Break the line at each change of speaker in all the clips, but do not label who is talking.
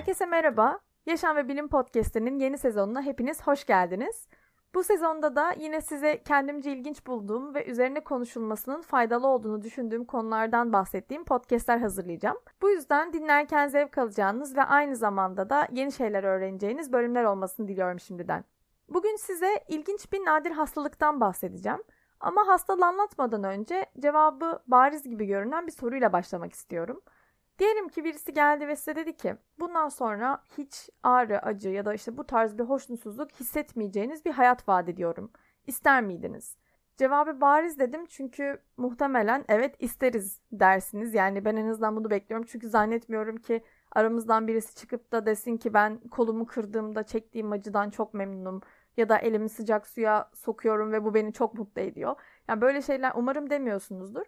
Herkese merhaba. Yaşam ve Bilim Podcast'inin yeni sezonuna hepiniz hoş geldiniz. Bu sezonda da yine size kendimce ilginç bulduğum ve üzerine konuşulmasının faydalı olduğunu düşündüğüm konulardan bahsettiğim podcastler hazırlayacağım. Bu yüzden dinlerken zevk alacağınız ve aynı zamanda da yeni şeyler öğreneceğiniz bölümler olmasını diliyorum şimdiden. Bugün size ilginç bir nadir hastalıktan bahsedeceğim. Ama hastalığı anlatmadan önce cevabı bariz gibi görünen bir soruyla başlamak istiyorum. Diyelim ki birisi geldi ve size dedi ki bundan sonra hiç ağrı, acı ya da işte bu tarz bir hoşnutsuzluk hissetmeyeceğiniz bir hayat vaat ediyorum. İster miydiniz? Cevabı bariz dedim çünkü muhtemelen evet isteriz dersiniz. Yani ben en azından bunu bekliyorum. Çünkü zannetmiyorum ki aramızdan birisi çıkıp da desin ki ben kolumu kırdığımda çektiğim acıdan çok memnunum. Ya da elimi sıcak suya sokuyorum ve bu beni çok mutlu ediyor. Yani böyle şeyler umarım demiyorsunuzdur.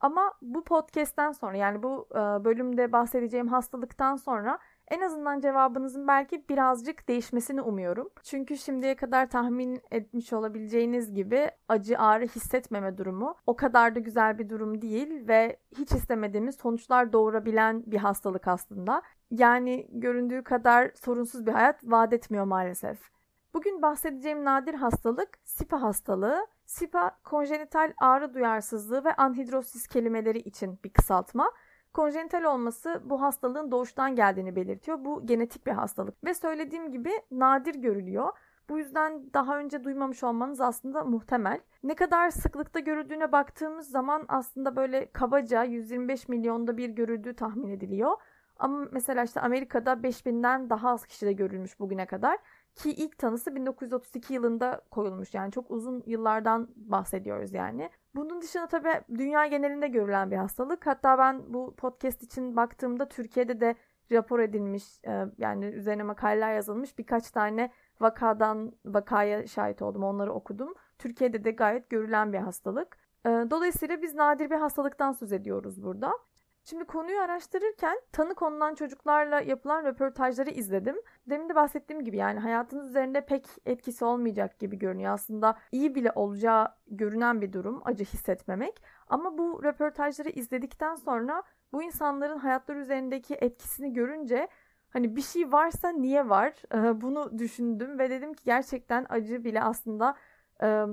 Ama bu podcast'ten sonra yani bu bölümde bahsedeceğim hastalıktan sonra en azından cevabınızın belki birazcık değişmesini umuyorum. Çünkü şimdiye kadar tahmin etmiş olabileceğiniz gibi acı ağrı hissetmeme durumu o kadar da güzel bir durum değil ve hiç istemediğimiz sonuçlar doğurabilen bir hastalık aslında. Yani göründüğü kadar sorunsuz bir hayat vaat etmiyor maalesef. Bugün bahsedeceğim nadir hastalık SIPA hastalığı. SIPA konjenital ağrı duyarsızlığı ve anhidrosis kelimeleri için bir kısaltma. Konjenital olması bu hastalığın doğuştan geldiğini belirtiyor. Bu genetik bir hastalık ve söylediğim gibi nadir görülüyor. Bu yüzden daha önce duymamış olmanız aslında muhtemel. Ne kadar sıklıkta görüldüğüne baktığımız zaman aslında böyle kabaca 125 milyonda bir görüldüğü tahmin ediliyor. Ama mesela işte Amerika'da 5000'den daha az kişide görülmüş bugüne kadar. Ki ilk tanısı 1932 yılında koyulmuş. Yani çok uzun yıllardan bahsediyoruz yani. Bunun dışında tabii dünya genelinde görülen bir hastalık. Hatta ben bu podcast için baktığımda Türkiye'de de rapor edilmiş e, yani üzerine makaleler yazılmış birkaç tane vakadan vakaya şahit oldum. Onları okudum. Türkiye'de de gayet görülen bir hastalık. E, dolayısıyla biz nadir bir hastalıktan söz ediyoruz burada. Şimdi konuyu araştırırken tanı konulan çocuklarla yapılan röportajları izledim. Demin de bahsettiğim gibi yani hayatınız üzerinde pek etkisi olmayacak gibi görünüyor. Aslında iyi bile olacağı görünen bir durum acı hissetmemek. Ama bu röportajları izledikten sonra bu insanların hayatları üzerindeki etkisini görünce hani bir şey varsa niye var bunu düşündüm ve dedim ki gerçekten acı bile aslında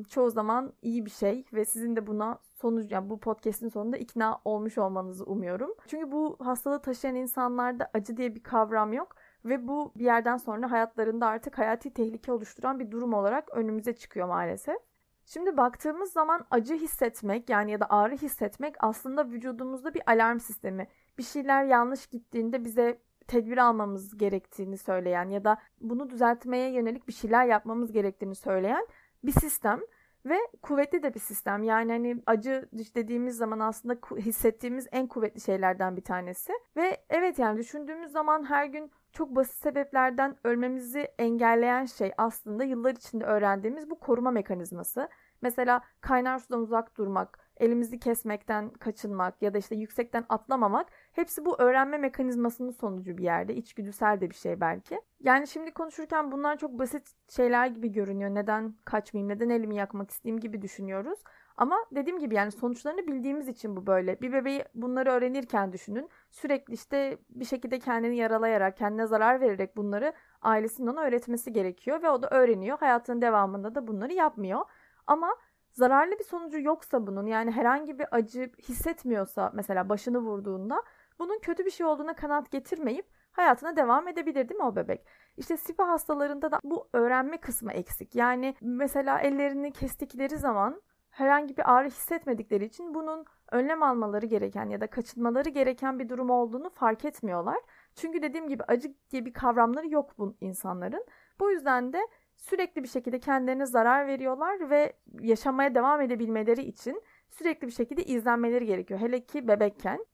çoğu zaman iyi bir şey ve sizin de buna sonuç yani bu podcast'in sonunda ikna olmuş olmanızı umuyorum. Çünkü bu hastalığı taşıyan insanlarda acı diye bir kavram yok ve bu bir yerden sonra hayatlarında artık hayati tehlike oluşturan bir durum olarak önümüze çıkıyor maalesef. Şimdi baktığımız zaman acı hissetmek yani ya da ağrı hissetmek aslında vücudumuzda bir alarm sistemi. Bir şeyler yanlış gittiğinde bize tedbir almamız gerektiğini söyleyen ya da bunu düzeltmeye yönelik bir şeyler yapmamız gerektiğini söyleyen bir sistem ve kuvvetli de bir sistem. Yani hani acı dediğimiz zaman aslında hissettiğimiz en kuvvetli şeylerden bir tanesi. Ve evet yani düşündüğümüz zaman her gün çok basit sebeplerden ölmemizi engelleyen şey aslında yıllar içinde öğrendiğimiz bu koruma mekanizması. Mesela kaynar sudan uzak durmak, elimizi kesmekten kaçınmak ya da işte yüksekten atlamamak hepsi bu öğrenme mekanizmasının sonucu bir yerde. İçgüdüsel de bir şey belki. Yani şimdi konuşurken bunlar çok basit şeyler gibi görünüyor. Neden kaçmayayım, neden elimi yakmak isteyeyim gibi düşünüyoruz. Ama dediğim gibi yani sonuçlarını bildiğimiz için bu böyle. Bir bebeği bunları öğrenirken düşünün. Sürekli işte bir şekilde kendini yaralayarak, kendine zarar vererek bunları ailesinin ona öğretmesi gerekiyor. Ve o da öğreniyor. Hayatının devamında da bunları yapmıyor. Ama zararlı bir sonucu yoksa bunun yani herhangi bir acı hissetmiyorsa mesela başını vurduğunda bunun kötü bir şey olduğuna kanat getirmeyip hayatına devam edebilir değil mi o bebek? İşte SIPA hastalarında da bu öğrenme kısmı eksik. Yani mesela ellerini kestikleri zaman herhangi bir ağrı hissetmedikleri için bunun önlem almaları gereken ya da kaçınmaları gereken bir durum olduğunu fark etmiyorlar. Çünkü dediğim gibi acı diye bir kavramları yok bu insanların. Bu yüzden de sürekli bir şekilde kendilerine zarar veriyorlar ve yaşamaya devam edebilmeleri için sürekli bir şekilde izlenmeleri gerekiyor. Hele ki bebekken.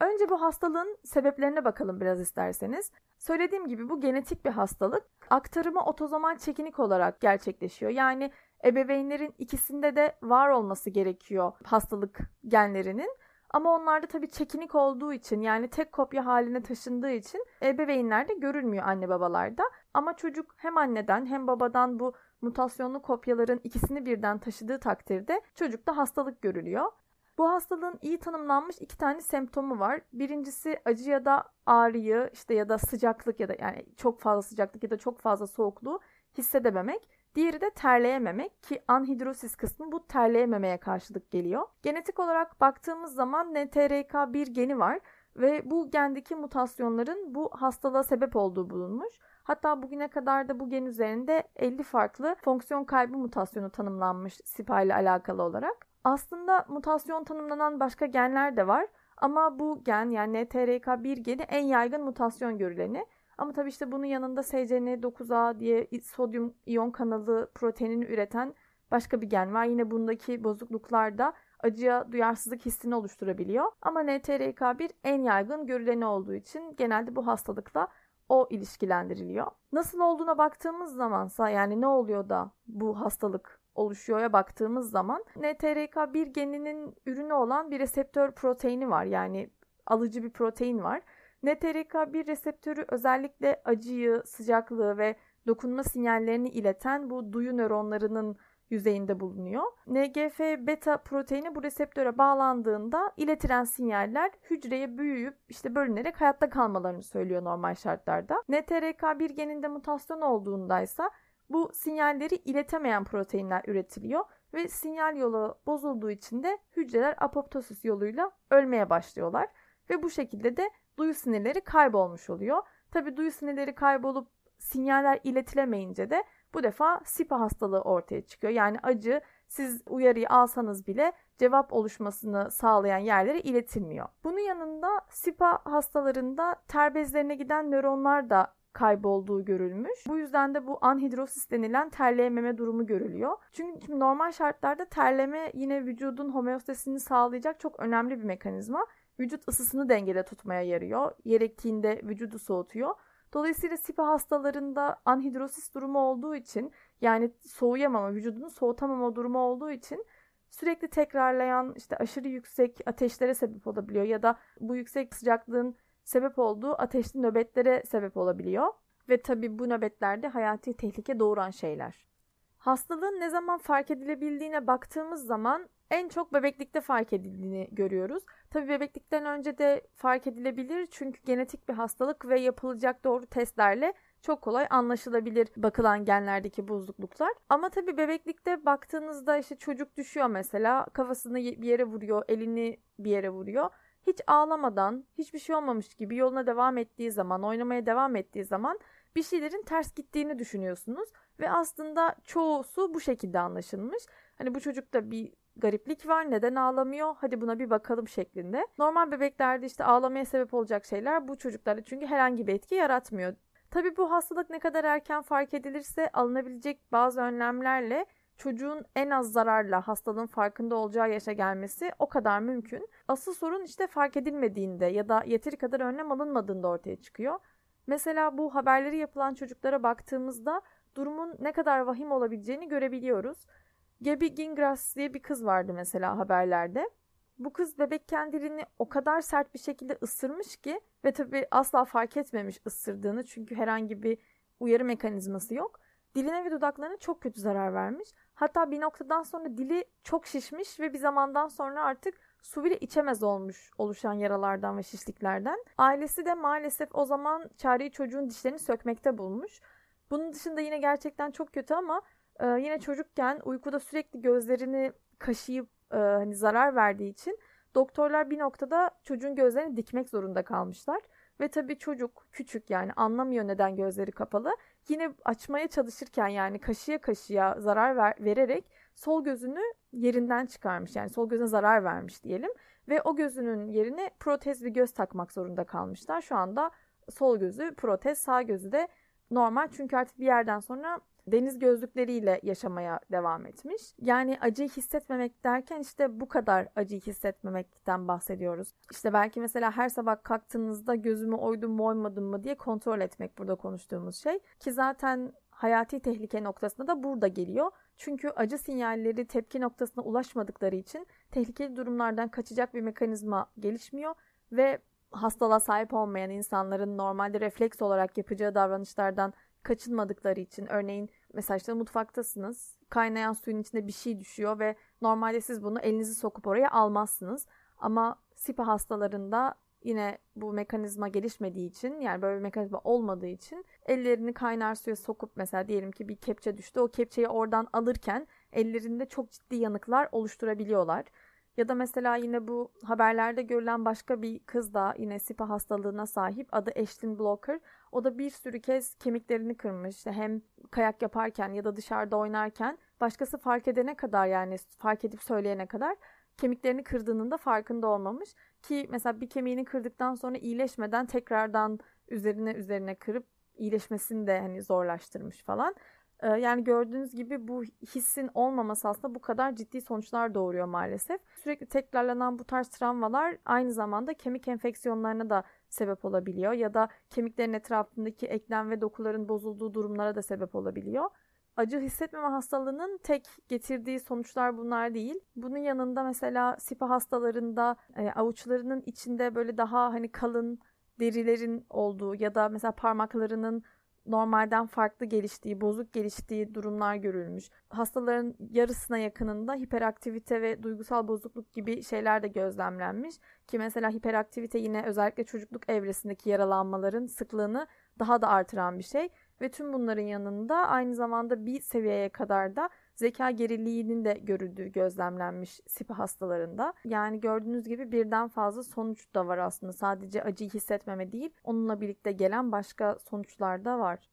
Önce bu hastalığın sebeplerine bakalım biraz isterseniz. Söylediğim gibi bu genetik bir hastalık. Aktarımı otozomal çekinik olarak gerçekleşiyor. Yani ebeveynlerin ikisinde de var olması gerekiyor hastalık genlerinin. Ama onlarda tabii çekinik olduğu için yani tek kopya haline taşındığı için ebeveynlerde görülmüyor anne babalarda. Ama çocuk hem anneden hem babadan bu mutasyonlu kopyaların ikisini birden taşıdığı takdirde çocukta hastalık görülüyor. Bu hastalığın iyi tanımlanmış iki tane semptomu var. Birincisi acı ya da ağrıyı işte ya da sıcaklık ya da yani çok fazla sıcaklık ya da çok fazla soğukluğu hissedememek. Diğeri de terleyememek ki anhidrosis kısmı bu terleyememeye karşılık geliyor. Genetik olarak baktığımız zaman NTRK1 geni var ve bu gendeki mutasyonların bu hastalığa sebep olduğu bulunmuş. Hatta bugüne kadar da bu gen üzerinde 50 farklı fonksiyon kaybı mutasyonu tanımlanmış SIPA ile alakalı olarak. Aslında mutasyon tanımlanan başka genler de var ama bu gen yani NTRK1 geni en yaygın mutasyon görüleni. Ama tabii işte bunun yanında SCN9A diye sodyum iyon kanalı proteinini üreten başka bir gen var. Yine bundaki bozukluklar da acıya duyarsızlık hissini oluşturabiliyor. Ama NTRK1 en yaygın görüleni olduğu için genelde bu hastalıkla o ilişkilendiriliyor. Nasıl olduğuna baktığımız zamansa yani ne oluyor da bu hastalık oluşuyor'a baktığımız zaman NTRK1 geninin ürünü olan bir reseptör proteini var. Yani alıcı bir protein var. NTRK1 reseptörü özellikle acıyı, sıcaklığı ve dokunma sinyallerini ileten bu duyu nöronlarının yüzeyinde bulunuyor. NGF beta proteini bu reseptöre bağlandığında iletilen sinyaller hücreye büyüyüp işte bölünerek hayatta kalmalarını söylüyor normal şartlarda. NTRK1 geninde mutasyon olduğunda ise bu sinyalleri iletemeyen proteinler üretiliyor ve sinyal yolu bozulduğu için de hücreler apoptosis yoluyla ölmeye başlıyorlar ve bu şekilde de duyu sinirleri kaybolmuş oluyor. Tabi duyu sinirleri kaybolup sinyaller iletilemeyince de bu defa SIPA hastalığı ortaya çıkıyor. Yani acı siz uyarıyı alsanız bile cevap oluşmasını sağlayan yerlere iletilmiyor. Bunun yanında SIPA hastalarında ter bezlerine giden nöronlar da kaybolduğu görülmüş. Bu yüzden de bu anhidrosis denilen terleyememe durumu görülüyor. Çünkü normal şartlarda terleme yine vücudun homeostasisini sağlayacak çok önemli bir mekanizma. Vücut ısısını dengede tutmaya yarıyor. Gerektiğinde vücudu soğutuyor. Dolayısıyla SIPA hastalarında anhidrosis durumu olduğu için yani soğuyamama, vücudunu soğutamama durumu olduğu için sürekli tekrarlayan işte aşırı yüksek ateşlere sebep olabiliyor ya da bu yüksek sıcaklığın sebep olduğu ateşli nöbetlere sebep olabiliyor. Ve tabi bu nöbetlerde hayati tehlike doğuran şeyler. Hastalığın ne zaman fark edilebildiğine baktığımız zaman en çok bebeklikte fark edildiğini görüyoruz. Tabi bebeklikten önce de fark edilebilir çünkü genetik bir hastalık ve yapılacak doğru testlerle çok kolay anlaşılabilir bakılan genlerdeki bozukluklar. Ama tabi bebeklikte baktığınızda işte çocuk düşüyor mesela kafasını bir yere vuruyor, elini bir yere vuruyor. Hiç ağlamadan, hiçbir şey olmamış gibi yoluna devam ettiği zaman, oynamaya devam ettiği zaman bir şeylerin ters gittiğini düşünüyorsunuz ve aslında çoğusu bu şekilde anlaşılmış. Hani bu çocukta bir gariplik var neden ağlamıyor hadi buna bir bakalım şeklinde. Normal bebeklerde işte ağlamaya sebep olacak şeyler bu çocuklarda çünkü herhangi bir etki yaratmıyor. Tabi bu hastalık ne kadar erken fark edilirse alınabilecek bazı önlemlerle çocuğun en az zararla hastalığın farkında olacağı yaşa gelmesi o kadar mümkün. Asıl sorun işte fark edilmediğinde ya da yeteri kadar önlem alınmadığında ortaya çıkıyor. Mesela bu haberleri yapılan çocuklara baktığımızda durumun ne kadar vahim olabileceğini görebiliyoruz. Gabi Gingras diye bir kız vardı mesela haberlerde. Bu kız bebekken dilini o kadar sert bir şekilde ısırmış ki ve tabii asla fark etmemiş ısırdığını çünkü herhangi bir uyarı mekanizması yok. Diline ve dudaklarına çok kötü zarar vermiş. Hatta bir noktadan sonra dili çok şişmiş ve bir zamandan sonra artık su bile içemez olmuş oluşan yaralardan ve şişliklerden. Ailesi de maalesef o zaman çareyi çocuğun dişlerini sökmekte bulmuş. Bunun dışında yine gerçekten çok kötü ama ee, yine çocukken uykuda sürekli gözlerini kaşıyıp e, hani zarar verdiği için doktorlar bir noktada çocuğun gözlerini dikmek zorunda kalmışlar. Ve tabii çocuk küçük yani anlamıyor neden gözleri kapalı. Yine açmaya çalışırken yani kaşıya kaşıya zarar ver, vererek sol gözünü yerinden çıkarmış. Yani sol gözüne zarar vermiş diyelim. Ve o gözünün yerine protez bir göz takmak zorunda kalmışlar. Şu anda sol gözü protez, sağ gözü de normal. Çünkü artık bir yerden sonra deniz gözlükleriyle yaşamaya devam etmiş. Yani acıyı hissetmemek derken işte bu kadar acıyı hissetmemekten bahsediyoruz. İşte belki mesela her sabah kalktığınızda gözümü oydum mu oymadım mı diye kontrol etmek burada konuştuğumuz şey. Ki zaten hayati tehlike noktasında da burada geliyor. Çünkü acı sinyalleri tepki noktasına ulaşmadıkları için tehlikeli durumlardan kaçacak bir mekanizma gelişmiyor ve hastalığa sahip olmayan insanların normalde refleks olarak yapacağı davranışlardan kaçınmadıkları için örneğin Mesela işte mutfaktasınız. Kaynayan suyun içinde bir şey düşüyor ve normalde siz bunu elinizi sokup oraya almazsınız. Ama SIPA hastalarında yine bu mekanizma gelişmediği için yani böyle bir mekanizma olmadığı için ellerini kaynar suya sokup mesela diyelim ki bir kepçe düştü. O kepçeyi oradan alırken ellerinde çok ciddi yanıklar oluşturabiliyorlar. Ya da mesela yine bu haberlerde görülen başka bir kız da yine SIPA hastalığına sahip. Adı Ashlyn Blocker. O da bir sürü kez kemiklerini kırmış. İşte hem kayak yaparken ya da dışarıda oynarken başkası fark edene kadar yani fark edip söyleyene kadar kemiklerini kırdığının da farkında olmamış. Ki mesela bir kemiğini kırdıktan sonra iyileşmeden tekrardan üzerine üzerine kırıp iyileşmesini de hani zorlaştırmış falan. Ee, yani gördüğünüz gibi bu hissin olmaması aslında bu kadar ciddi sonuçlar doğuruyor maalesef. Sürekli tekrarlanan bu tarz travmalar aynı zamanda kemik enfeksiyonlarına da sebep olabiliyor ya da kemiklerin etrafındaki eklem ve dokuların bozulduğu durumlara da sebep olabiliyor. Acı hissetmeme hastalığının tek getirdiği sonuçlar bunlar değil. Bunun yanında mesela SIPA hastalarında e, avuçlarının içinde böyle daha hani kalın derilerin olduğu ya da mesela parmaklarının normalden farklı geliştiği, bozuk geliştiği durumlar görülmüş. Hastaların yarısına yakınında hiperaktivite ve duygusal bozukluk gibi şeyler de gözlemlenmiş. Ki mesela hiperaktivite yine özellikle çocukluk evresindeki yaralanmaların sıklığını daha da artıran bir şey. Ve tüm bunların yanında aynı zamanda bir seviyeye kadar da zeka geriliğinin de görüldüğü gözlemlenmiş SIPA hastalarında. Yani gördüğünüz gibi birden fazla sonuç da var aslında. Sadece acıyı hissetmeme değil, onunla birlikte gelen başka sonuçlar da var.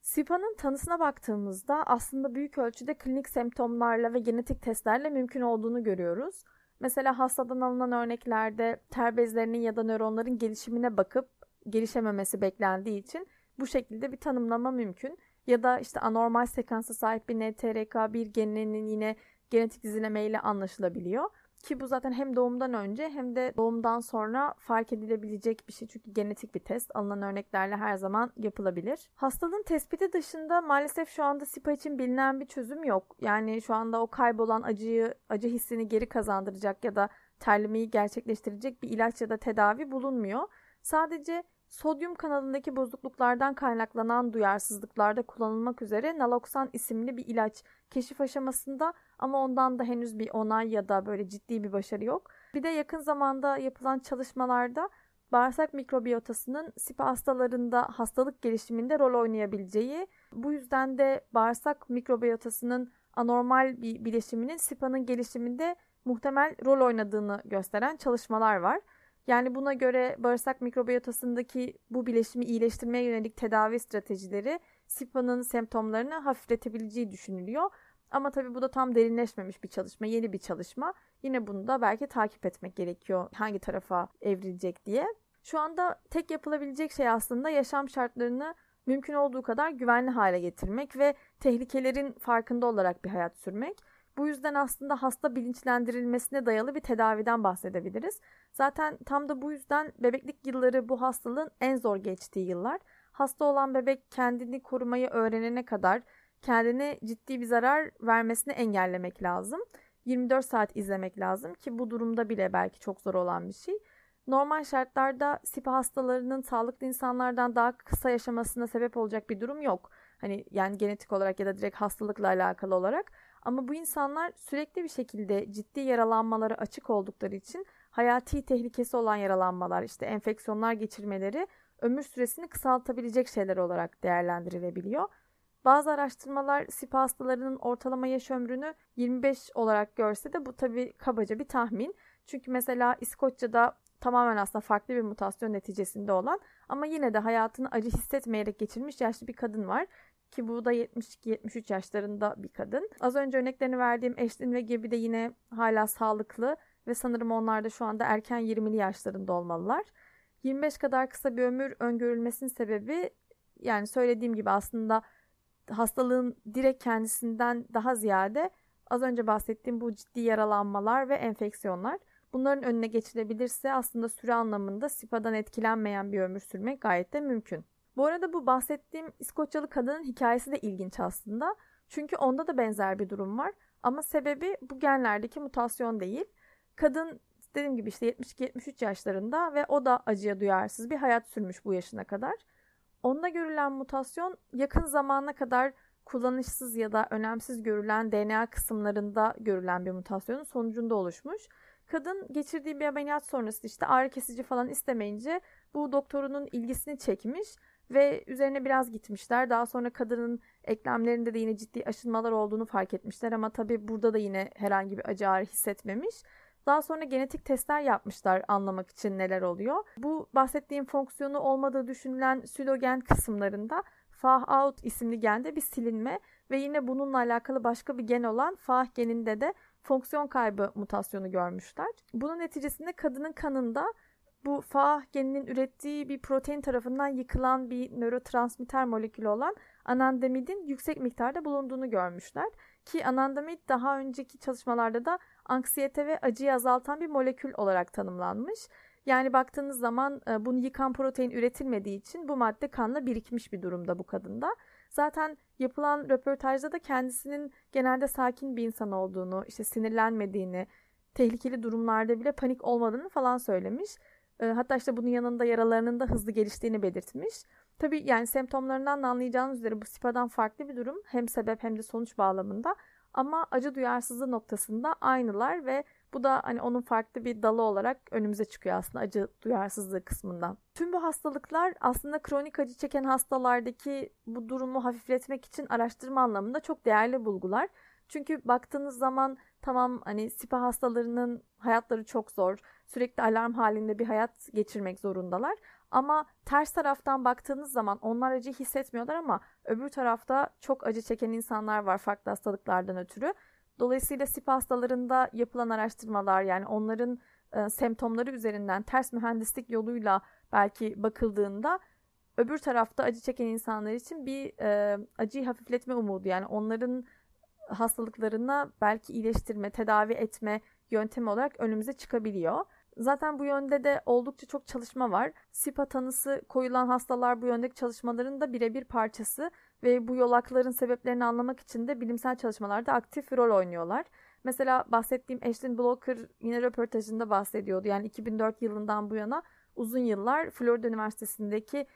SIPA'nın tanısına baktığımızda aslında büyük ölçüde klinik semptomlarla ve genetik testlerle mümkün olduğunu görüyoruz. Mesela hastadan alınan örneklerde ter bezlerinin ya da nöronların gelişimine bakıp gelişememesi beklendiği için bu şekilde bir tanımlama mümkün. Ya da işte anormal sekansa sahip bir NTRK1 geninin yine genetik dizilemeyle anlaşılabiliyor. Ki bu zaten hem doğumdan önce hem de doğumdan sonra fark edilebilecek bir şey. Çünkü genetik bir test alınan örneklerle her zaman yapılabilir. Hastalığın tespiti dışında maalesef şu anda SIPA için bilinen bir çözüm yok. Yani şu anda o kaybolan acıyı, acı hissini geri kazandıracak ya da terlemeyi gerçekleştirecek bir ilaç ya da tedavi bulunmuyor. Sadece Sodyum kanalındaki bozukluklardan kaynaklanan duyarsızlıklarda kullanılmak üzere naloksan isimli bir ilaç keşif aşamasında ama ondan da henüz bir onay ya da böyle ciddi bir başarı yok. Bir de yakın zamanda yapılan çalışmalarda bağırsak mikrobiyotasının SIPA hastalarında hastalık gelişiminde rol oynayabileceği, bu yüzden de bağırsak mikrobiyotasının anormal bir bileşiminin SIPA'nın gelişiminde muhtemel rol oynadığını gösteren çalışmalar var. Yani buna göre bağırsak mikrobiyotasındaki bu bileşimi iyileştirmeye yönelik tedavi stratejileri SIPA'nın semptomlarını hafifletebileceği düşünülüyor. Ama tabii bu da tam derinleşmemiş bir çalışma, yeni bir çalışma. Yine bunu da belki takip etmek gerekiyor hangi tarafa evrilecek diye. Şu anda tek yapılabilecek şey aslında yaşam şartlarını mümkün olduğu kadar güvenli hale getirmek ve tehlikelerin farkında olarak bir hayat sürmek. Bu yüzden aslında hasta bilinçlendirilmesine dayalı bir tedaviden bahsedebiliriz. Zaten tam da bu yüzden bebeklik yılları bu hastalığın en zor geçtiği yıllar. Hasta olan bebek kendini korumayı öğrenene kadar kendine ciddi bir zarar vermesini engellemek lazım. 24 saat izlemek lazım ki bu durumda bile belki çok zor olan bir şey. Normal şartlarda SIPA hastalarının sağlıklı insanlardan daha kısa yaşamasına sebep olacak bir durum yok. Hani yani genetik olarak ya da direkt hastalıkla alakalı olarak. Ama bu insanlar sürekli bir şekilde ciddi yaralanmalara açık oldukları için hayati tehlikesi olan yaralanmalar, işte enfeksiyonlar geçirmeleri ömür süresini kısaltabilecek şeyler olarak değerlendirilebiliyor. Bazı araştırmalar SIPA hastalarının ortalama yaş ömrünü 25 olarak görse de bu tabi kabaca bir tahmin. Çünkü mesela İskoçya'da tamamen aslında farklı bir mutasyon neticesinde olan ama yine de hayatını acı hissetmeyerek geçirmiş yaşlı bir kadın var. Ki bu da 72-73 yaşlarında bir kadın. Az önce örneklerini verdiğim Ashlyn ve Gibi de yine hala sağlıklı ve sanırım onlar da şu anda erken 20'li yaşlarında olmalılar. 25 kadar kısa bir ömür öngörülmesinin sebebi yani söylediğim gibi aslında hastalığın direkt kendisinden daha ziyade az önce bahsettiğim bu ciddi yaralanmalar ve enfeksiyonlar. Bunların önüne geçilebilirse aslında süre anlamında SIPA'dan etkilenmeyen bir ömür sürmek gayet de mümkün. Bu arada bu bahsettiğim İskoçyalı kadının hikayesi de ilginç aslında. Çünkü onda da benzer bir durum var. Ama sebebi bu genlerdeki mutasyon değil. Kadın dediğim gibi işte 72-73 yaşlarında ve o da acıya duyarsız bir hayat sürmüş bu yaşına kadar. Onda görülen mutasyon yakın zamana kadar kullanışsız ya da önemsiz görülen DNA kısımlarında görülen bir mutasyonun sonucunda oluşmuş. Kadın geçirdiği bir ameliyat sonrası işte ağrı kesici falan istemeyince bu doktorunun ilgisini çekmiş ve üzerine biraz gitmişler. Daha sonra kadının eklemlerinde de yine ciddi aşınmalar olduğunu fark etmişler ama tabii burada da yine herhangi bir acı ağrı hissetmemiş. Daha sonra genetik testler yapmışlar anlamak için neler oluyor. Bu bahsettiğim fonksiyonu olmadığı düşünülen sülogen kısımlarında FAH-out isimli gende bir silinme ve yine bununla alakalı başka bir gen olan FAH geninde de fonksiyon kaybı mutasyonu görmüşler. Bunun neticesinde kadının kanında bu FAH geninin ürettiği bir protein tarafından yıkılan bir nörotransmitter molekülü olan anandamidin yüksek miktarda bulunduğunu görmüşler. Ki anandamid daha önceki çalışmalarda da anksiyete ve acıyı azaltan bir molekül olarak tanımlanmış. Yani baktığınız zaman e, bunu yıkan protein üretilmediği için bu madde kanla birikmiş bir durumda bu kadında. Zaten yapılan röportajda da kendisinin genelde sakin bir insan olduğunu, işte sinirlenmediğini, tehlikeli durumlarda bile panik olmadığını falan söylemiş. E, hatta işte bunun yanında yaralarının da hızlı geliştiğini belirtmiş. Tabii yani semptomlarından da anlayacağınız üzere bu SIPA'dan farklı bir durum. Hem sebep hem de sonuç bağlamında. Ama acı duyarsızlığı noktasında aynılar ve bu da hani onun farklı bir dalı olarak önümüze çıkıyor aslında acı duyarsızlığı kısmından. Tüm bu hastalıklar aslında kronik acı çeken hastalardaki bu durumu hafifletmek için araştırma anlamında çok değerli bulgular. Çünkü baktığınız zaman tamam hani SIPA hastalarının hayatları çok zor. Sürekli alarm halinde bir hayat geçirmek zorundalar. Ama ters taraftan baktığınız zaman onlar acı hissetmiyorlar ama öbür tarafta çok acı çeken insanlar var farklı hastalıklardan ötürü. Dolayısıyla SIP hastalarında yapılan araştırmalar yani onların e, semptomları üzerinden ters mühendislik yoluyla belki bakıldığında öbür tarafta acı çeken insanlar için bir e, acıyı hafifletme umudu yani onların hastalıklarına belki iyileştirme, tedavi etme yöntemi olarak önümüze çıkabiliyor. Zaten bu yönde de oldukça çok çalışma var. SIPA tanısı koyulan hastalar bu yöndeki çalışmaların da birebir parçası ve bu yolakların sebeplerini anlamak için de bilimsel çalışmalarda aktif rol oynuyorlar. Mesela bahsettiğim Ashlyn Blocker yine röportajında bahsediyordu. Yani 2004 yılından bu yana uzun yıllar Florida Üniversitesi'ndeki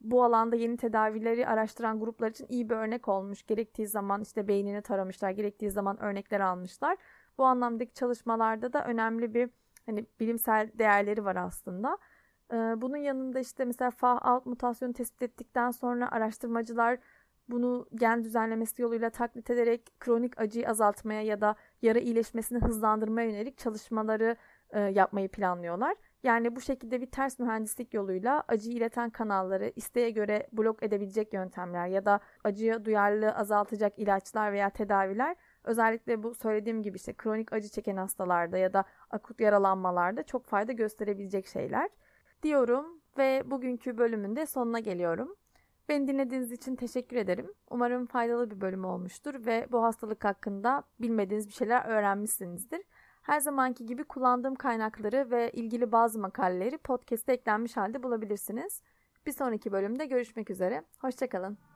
bu alanda yeni tedavileri araştıran gruplar için iyi bir örnek olmuş. Gerektiği zaman işte beynini taramışlar, gerektiği zaman örnekler almışlar. Bu anlamdaki çalışmalarda da önemli bir hani bilimsel değerleri var aslında. Ee, bunun yanında işte mesela FAH alt mutasyonu tespit ettikten sonra araştırmacılar bunu gen düzenlemesi yoluyla taklit ederek kronik acıyı azaltmaya ya da yara iyileşmesini hızlandırmaya yönelik çalışmaları e, yapmayı planlıyorlar. Yani bu şekilde bir ters mühendislik yoluyla acıyı ileten kanalları isteğe göre blok edebilecek yöntemler ya da acıya duyarlılığı azaltacak ilaçlar veya tedaviler özellikle bu söylediğim gibi işte kronik acı çeken hastalarda ya da akut yaralanmalarda çok fayda gösterebilecek şeyler diyorum ve bugünkü bölümün de sonuna geliyorum. Beni dinlediğiniz için teşekkür ederim. Umarım faydalı bir bölüm olmuştur ve bu hastalık hakkında bilmediğiniz bir şeyler öğrenmişsinizdir. Her zamanki gibi kullandığım kaynakları ve ilgili bazı makaleleri podcast'te eklenmiş halde bulabilirsiniz. Bir sonraki bölümde görüşmek üzere. Hoşçakalın.